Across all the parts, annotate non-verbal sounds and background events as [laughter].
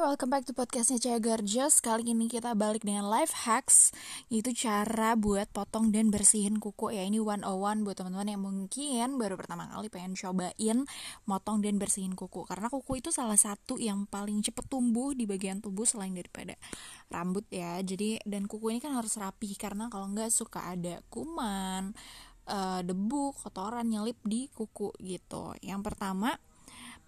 welcome back to podcastnya Caya Gorgeous Kali ini kita balik dengan life hacks Yaitu cara buat potong dan bersihin kuku Ya. Ini 101 buat teman-teman yang mungkin baru pertama kali pengen cobain Motong dan bersihin kuku. Karena kuku itu salah satu yang paling cepet tumbuh di bagian tubuh selain daripada rambut ya. Jadi dan kuku ini kan harus rapi Karena kalau nggak suka ada kuman uh, debu, kotoran nyelip di kuku gitu. Yang pertama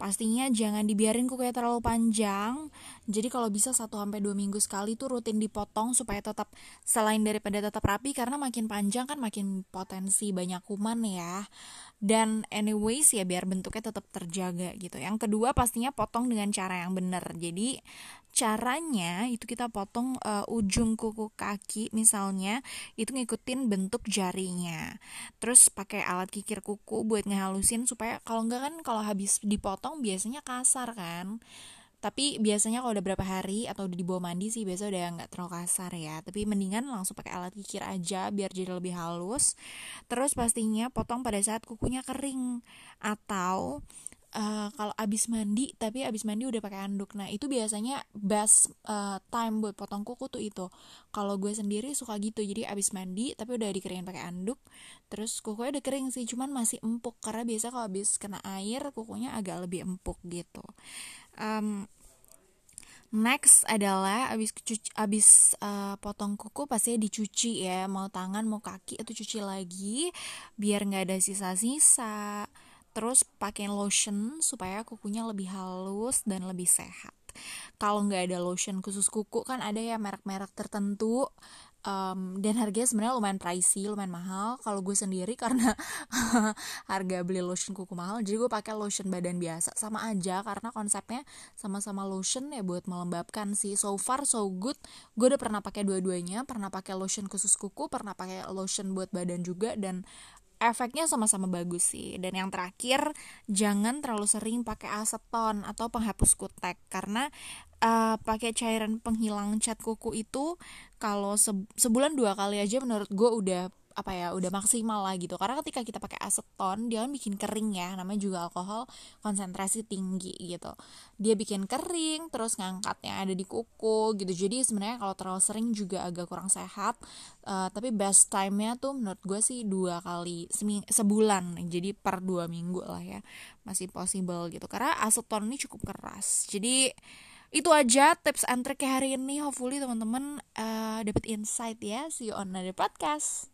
Pastinya jangan dibiarin kukunya terlalu panjang. Jadi kalau bisa 1 sampai 2 minggu sekali tuh rutin dipotong supaya tetap selain daripada tetap rapi karena makin panjang kan makin potensi banyak kuman ya. Dan anyways ya biar bentuknya tetap terjaga gitu. Yang kedua pastinya potong dengan cara yang benar. Jadi caranya itu kita potong uh, ujung kuku kaki misalnya itu ngikutin bentuk jarinya. Terus pakai alat kikir kuku buat ngehalusin supaya kalau enggak kan kalau habis dipotong biasanya kasar kan. Tapi biasanya kalau udah berapa hari atau udah dibawa mandi sih biasa udah nggak terlalu kasar ya. Tapi mendingan langsung pakai alat kikir aja biar jadi lebih halus. Terus pastinya potong pada saat kukunya kering. Atau uh, kalau abis mandi tapi abis mandi udah pakai anduk nah itu biasanya best uh, time buat potong kuku tuh itu. Kalau gue sendiri suka gitu. Jadi abis mandi tapi udah dikeringin pakai anduk terus kukunya udah kering sih cuman masih empuk. Karena biasa kalau abis kena air kukunya agak lebih empuk gitu. Um, Next adalah abis cuci, abis uh, potong kuku pasti dicuci ya. Mau tangan mau kaki itu cuci lagi biar nggak ada sisa-sisa terus pakai lotion supaya kukunya lebih halus dan lebih sehat. Kalau nggak ada lotion khusus kuku kan ada ya merek-merek tertentu um, dan harganya sebenarnya lumayan pricey lumayan mahal. Kalau gue sendiri [laughs] karena harga beli lotion kuku mahal jadi gue pakai lotion badan biasa. Sama aja karena konsepnya sama-sama lotion ya buat melembabkan sih. So far so good. Gue udah pernah pakai dua-duanya. Pernah pakai lotion khusus kuku pernah pakai lotion buat badan juga dan efeknya sama-sama bagus sih. Dan yang terakhir jangan terlalu sering pakai aseton atau penghapus kutek. Karena uh, pakai cairan penghilang cat kuku itu kalau sebulan dua kali aja menurut gue udah apa ya udah maksimal lah gitu. Karena ketika kita pakai aseton dia kan bikin kering ya namanya juga alkohol konsentrasi tinggi gitu. Dia bikin kering terus ngangkatnya ada di kuku gitu. Jadi sebenarnya kalau terlalu sering juga agak kurang sehat. Uh, tapi best time nya tuh menurut gue sih dua kali sebulan. Jadi per dua minggu lah ya masih possible gitu. Karena aseton ini cukup keras. Jadi itu aja tips and trick hari ini. Hopefully teman-teman uh, dapat insight ya. See you on another podcast